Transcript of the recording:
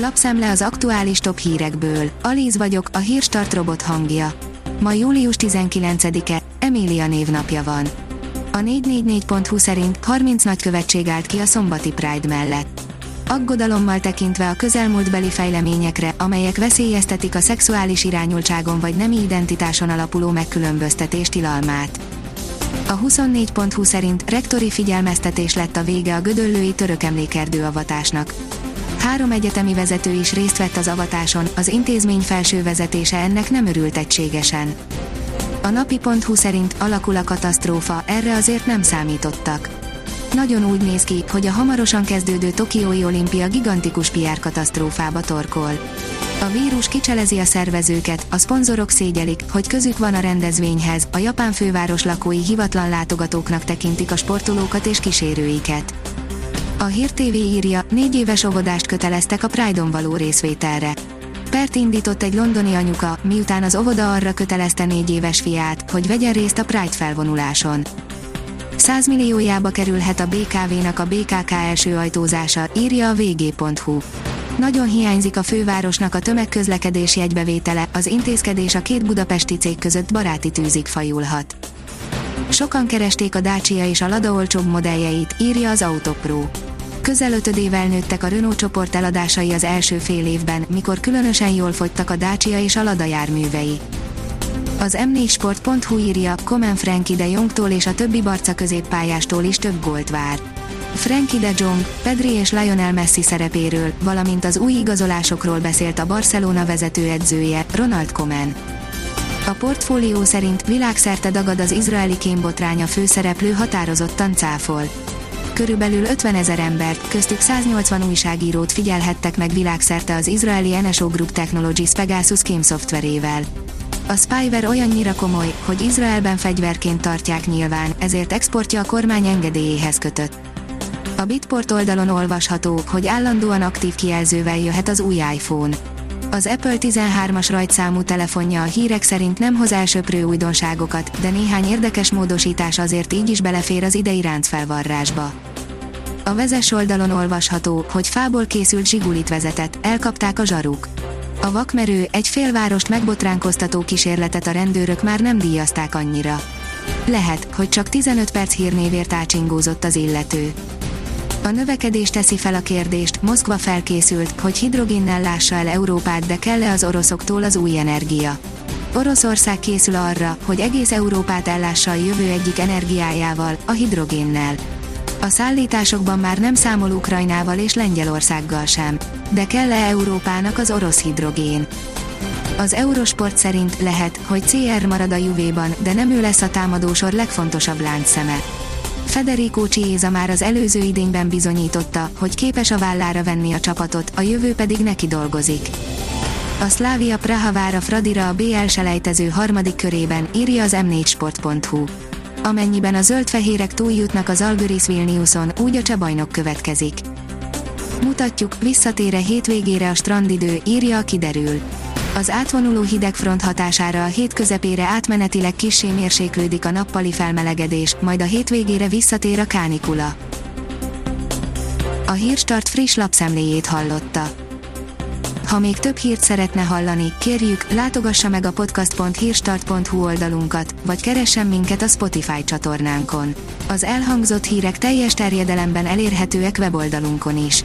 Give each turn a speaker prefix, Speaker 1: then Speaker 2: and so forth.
Speaker 1: Lapszem az aktuális top hírekből. Alíz vagyok, a hírstart robot hangja. Ma július 19-e, Emília névnapja van. A 444.hu szerint 30 nagykövetség állt ki a szombati Pride mellett. Aggodalommal tekintve a közelmúltbeli fejleményekre, amelyek veszélyeztetik a szexuális irányultságon vagy nemi identitáson alapuló megkülönböztetés tilalmát. A 24.hu szerint rektori figyelmeztetés lett a vége a gödöllői török emlékerdő avatásnak. Három egyetemi vezető is részt vett az avatáson, az intézmény felső vezetése ennek nem örült egységesen. A napi.hu szerint alakul a katasztrófa, erre azért nem számítottak. Nagyon úgy néz ki, hogy a hamarosan kezdődő Tokiói olimpia gigantikus PR katasztrófába torkol. A vírus kicselezi a szervezőket, a szponzorok szégyelik, hogy közük van a rendezvényhez, a japán főváros lakói hivatlan látogatóknak tekintik a sportolókat és kísérőiket. A Hír TV írja, négy éves óvodást köteleztek a Pride-on való részvételre. Pert indított egy londoni anyuka, miután az óvoda arra kötelezte négy éves fiát, hogy vegyen részt a Pride felvonuláson. 100 milliójába kerülhet a BKV-nak a BKK első ajtózása, írja a vg.hu. Nagyon hiányzik a fővárosnak a tömegközlekedés jegybevétele, az intézkedés a két budapesti cég között baráti tűzig fajulhat. Sokan keresték a Dacia és a Lada olcsóbb modelljeit, írja az Autopro. Közel ötödével nőttek a Renault csoport eladásai az első fél évben, mikor különösen jól fogytak a Dacia és a Lada járművei. Az m4sport.hu írja, Komen Frankie de Jongtól és a többi barca középpályástól is több gólt vár. Frankie de Jong, Pedri és Lionel Messi szerepéről, valamint az új igazolásokról beszélt a Barcelona vezetőedzője, Ronald Koeman. A portfólió szerint világszerte dagad az izraeli kémbotránya főszereplő határozottan cáfol. Körülbelül 50 ezer embert, köztük 180 újságírót figyelhettek meg világszerte az izraeli NSO Group Technologies Pegasus kém szoftverével. A spyware olyannyira komoly, hogy Izraelben fegyverként tartják nyilván, ezért exportja a kormány engedélyéhez kötött. A Bitport oldalon olvasható, hogy állandóan aktív kijelzővel jöhet az új iPhone. Az Apple 13-as rajtszámú telefonja a hírek szerint nem hoz elsöprő újdonságokat, de néhány érdekes módosítás azért így is belefér az idei ráncfelvarrásba. A vezes oldalon olvasható, hogy fából készült zsigulit vezetett, elkapták a zsaruk. A vakmerő, egy félvárost megbotránkoztató kísérletet a rendőrök már nem díjazták annyira. Lehet, hogy csak 15 perc hírnévért ácsingózott az illető. A növekedés teszi fel a kérdést, Moszkva felkészült, hogy hidrogénnel lássa el Európát, de kell-e az oroszoktól az új energia. Oroszország készül arra, hogy egész Európát ellássa a jövő egyik energiájával, a hidrogénnel. A szállításokban már nem számol Ukrajnával és Lengyelországgal sem. De kell-e Európának az orosz hidrogén? Az Eurosport szerint lehet, hogy CR marad a Juvéban, de nem ő lesz a támadósor legfontosabb láncszeme. Federico Chiesa már az előző idényben bizonyította, hogy képes a vállára venni a csapatot, a jövő pedig neki dolgozik. A Slavia Praha vár a Fradira a BL selejtező harmadik körében, írja az m4sport.hu. Amennyiben a zöldfehérek túljutnak az Algoris Vilniuson, úgy a csebajnok következik. Mutatjuk, visszatére hétvégére a strandidő, írja a kiderül. Az átvonuló hidegfront hatására a hét közepére átmenetileg kissé mérséklődik a nappali felmelegedés, majd a hétvégére visszatér a kánikula. A Hírstart friss lapszemléjét hallotta. Ha még több hírt szeretne hallani, kérjük, látogassa meg a podcast.hírstart.hu oldalunkat, vagy keressen minket a Spotify csatornánkon. Az elhangzott hírek teljes terjedelemben elérhetőek weboldalunkon is.